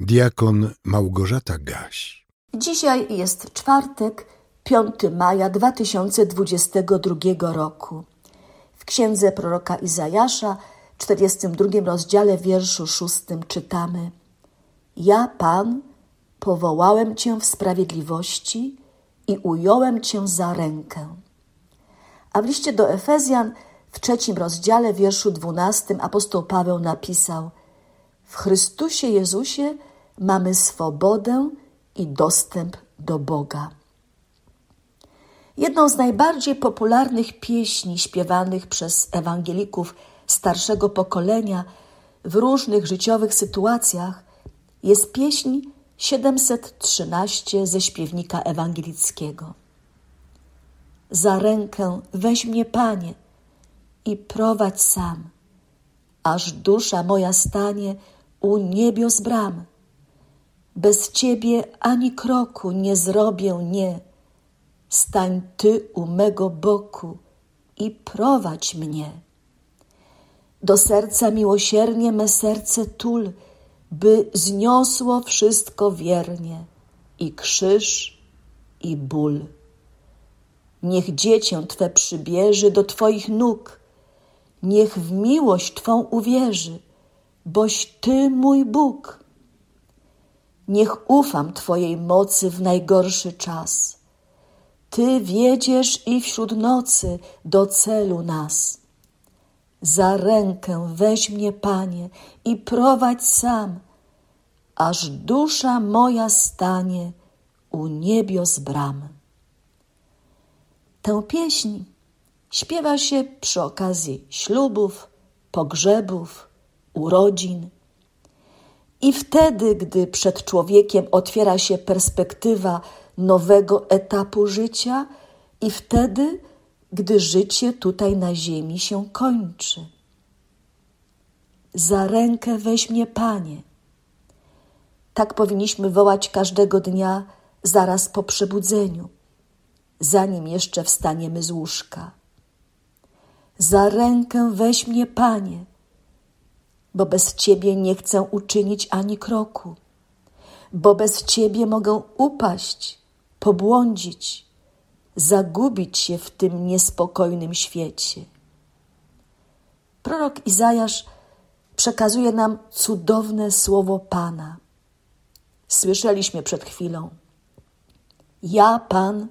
Diakon Małgorzata Gaś. Dzisiaj jest czwartek, 5 maja 2022 roku. W księdze proroka Izajasza, 42 rozdziale, wierszu 6 czytamy: Ja, Pan, powołałem Cię w sprawiedliwości i ująłem Cię za rękę. A w liście do Efezjan, w trzecim rozdziale, wierszu 12, apostoł Paweł napisał: W Chrystusie Jezusie mamy swobodę i dostęp do Boga. Jedną z najbardziej popularnych pieśni śpiewanych przez ewangelików starszego pokolenia w różnych życiowych sytuacjach jest pieśń 713 ze śpiewnika ewangelickiego. Za rękę weź mnie, Panie, i prowadź sam, aż dusza moja stanie u niebios bram. Bez Ciebie ani kroku nie zrobię, nie. Stań Ty u mego boku i prowadź mnie. Do serca miłosiernie me serce tul, by zniosło wszystko wiernie i krzyż, i ból. Niech dziecię Twe przybierze do Twoich nóg, niech w miłość Twą uwierzy, boś Ty mój Bóg. Niech ufam Twojej mocy w najgorszy czas. Ty wiedziesz i wśród nocy do celu nas. Za rękę weź mnie, Panie, i prowadź sam, aż dusza moja stanie u niebios bram. Tę pieśń śpiewa się przy okazji ślubów, pogrzebów, urodzin. I wtedy, gdy przed człowiekiem otwiera się perspektywa nowego etapu życia, i wtedy, gdy życie tutaj na ziemi się kończy. Za rękę weź mnie, Panie. Tak powinniśmy wołać każdego dnia zaraz po przebudzeniu, zanim jeszcze wstaniemy z łóżka. Za rękę weź mnie, Panie, bo bez Ciebie nie chcę uczynić ani kroku, bo bez Ciebie mogę upaść, pobłądzić, zagubić się w tym niespokojnym świecie. Prorok Izajasz przekazuje nam cudowne słowo Pana. Słyszeliśmy przed chwilą. Ja, Pan,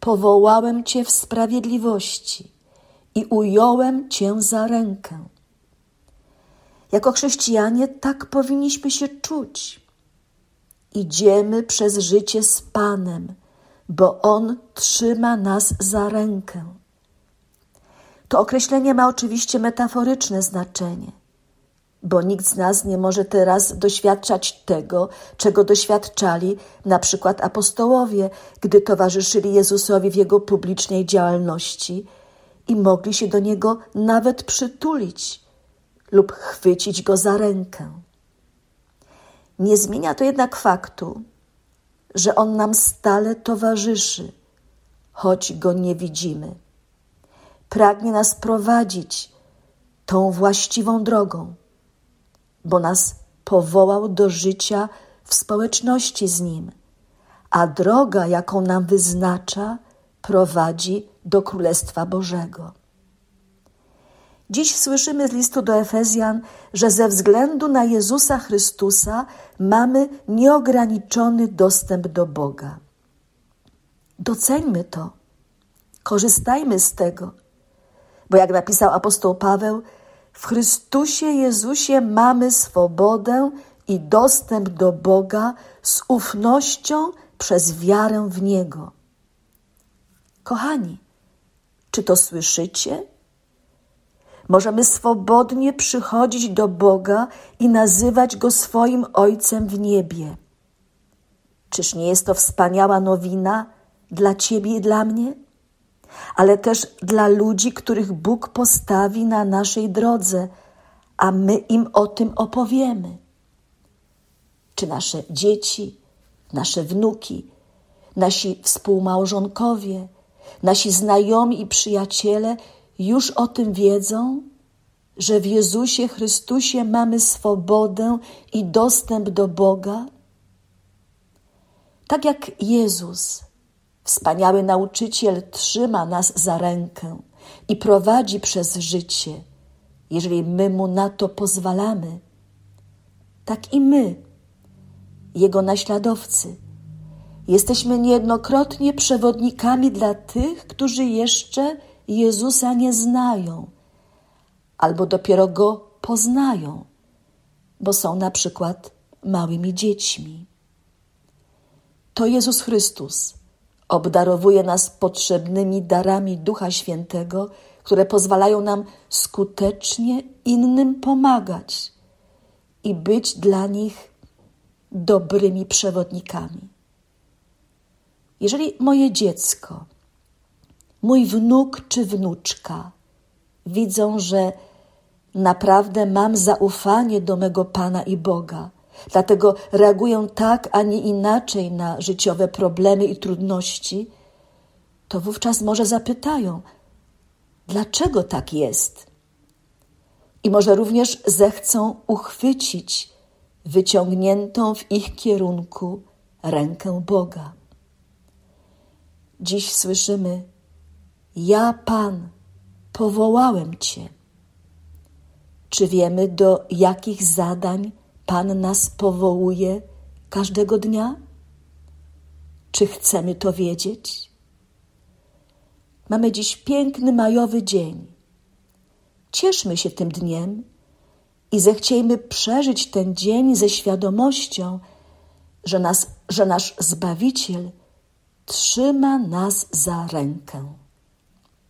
powołałem Cię w sprawiedliwości i ująłem Cię za rękę. Jako chrześcijanie tak powinniśmy się czuć. Idziemy przez życie z Panem, bo On trzyma nas za rękę. To określenie ma oczywiście metaforyczne znaczenie, bo nikt z nas nie może teraz doświadczać tego, czego doświadczali na przykład apostołowie, gdy towarzyszyli Jezusowi w jego publicznej działalności i mogli się do niego nawet przytulić lub chwycić go za rękę. Nie zmienia to jednak faktu, że on nam stale towarzyszy, choć go nie widzimy. Pragnie nas prowadzić tą właściwą drogą, bo nas powołał do życia w społeczności z nim, a droga, jaką nam wyznacza, prowadzi do Królestwa Bożego. Dziś słyszymy z listu do Efezjan, że ze względu na Jezusa Chrystusa mamy nieograniczony dostęp do Boga. Doceńmy to, korzystajmy z tego, bo jak napisał apostoł Paweł, w Chrystusie Jezusie mamy swobodę i dostęp do Boga z ufnością przez wiarę w Niego. Kochani, czy to słyszycie? Możemy swobodnie przychodzić do Boga i nazywać Go swoim Ojcem w niebie. Czyż nie jest to wspaniała nowina dla Ciebie i dla mnie? Ale też dla ludzi, których Bóg postawi na naszej drodze, a my im o tym opowiemy. Czy nasze dzieci, nasze wnuki, nasi współmałżonkowie, nasi znajomi i przyjaciele już o tym wiedzą, że w Jezusie Chrystusie mamy swobodę i dostęp do Boga? Tak jak Jezus, wspaniały nauczyciel, trzyma nas za rękę i prowadzi przez życie, jeżeli my mu na to pozwalamy, tak i my, jego naśladowcy, jesteśmy niejednokrotnie przewodnikami dla tych, którzy jeszcze Jezusa nie znają albo dopiero go poznają, bo są na przykład małymi dziećmi. To Jezus Chrystus obdarowuje nas potrzebnymi darami Ducha Świętego, które pozwalają nam skutecznie innym pomagać i być dla nich dobrymi przewodnikami. Jeżeli moje dziecko, mój wnuk czy wnuczka widzą, że naprawdę mam zaufanie do mego Pana i Boga, dlatego reaguję tak, a nie inaczej na życiowe problemy i trudności, to wówczas może zapytają, dlaczego tak jest? I może również zechcą uchwycić wyciągniętą w ich kierunku rękę Boga. Dziś słyszymy: Ja, Pan, powołałem Cię. Czy wiemy, do jakich zadań Pan nas powołuje każdego dnia? Czy chcemy to wiedzieć? Mamy dziś piękny majowy dzień. Cieszmy się tym dniem i zechciejmy przeżyć ten dzień ze świadomością, że, nas, że nasz Zbawiciel trzyma nas za rękę.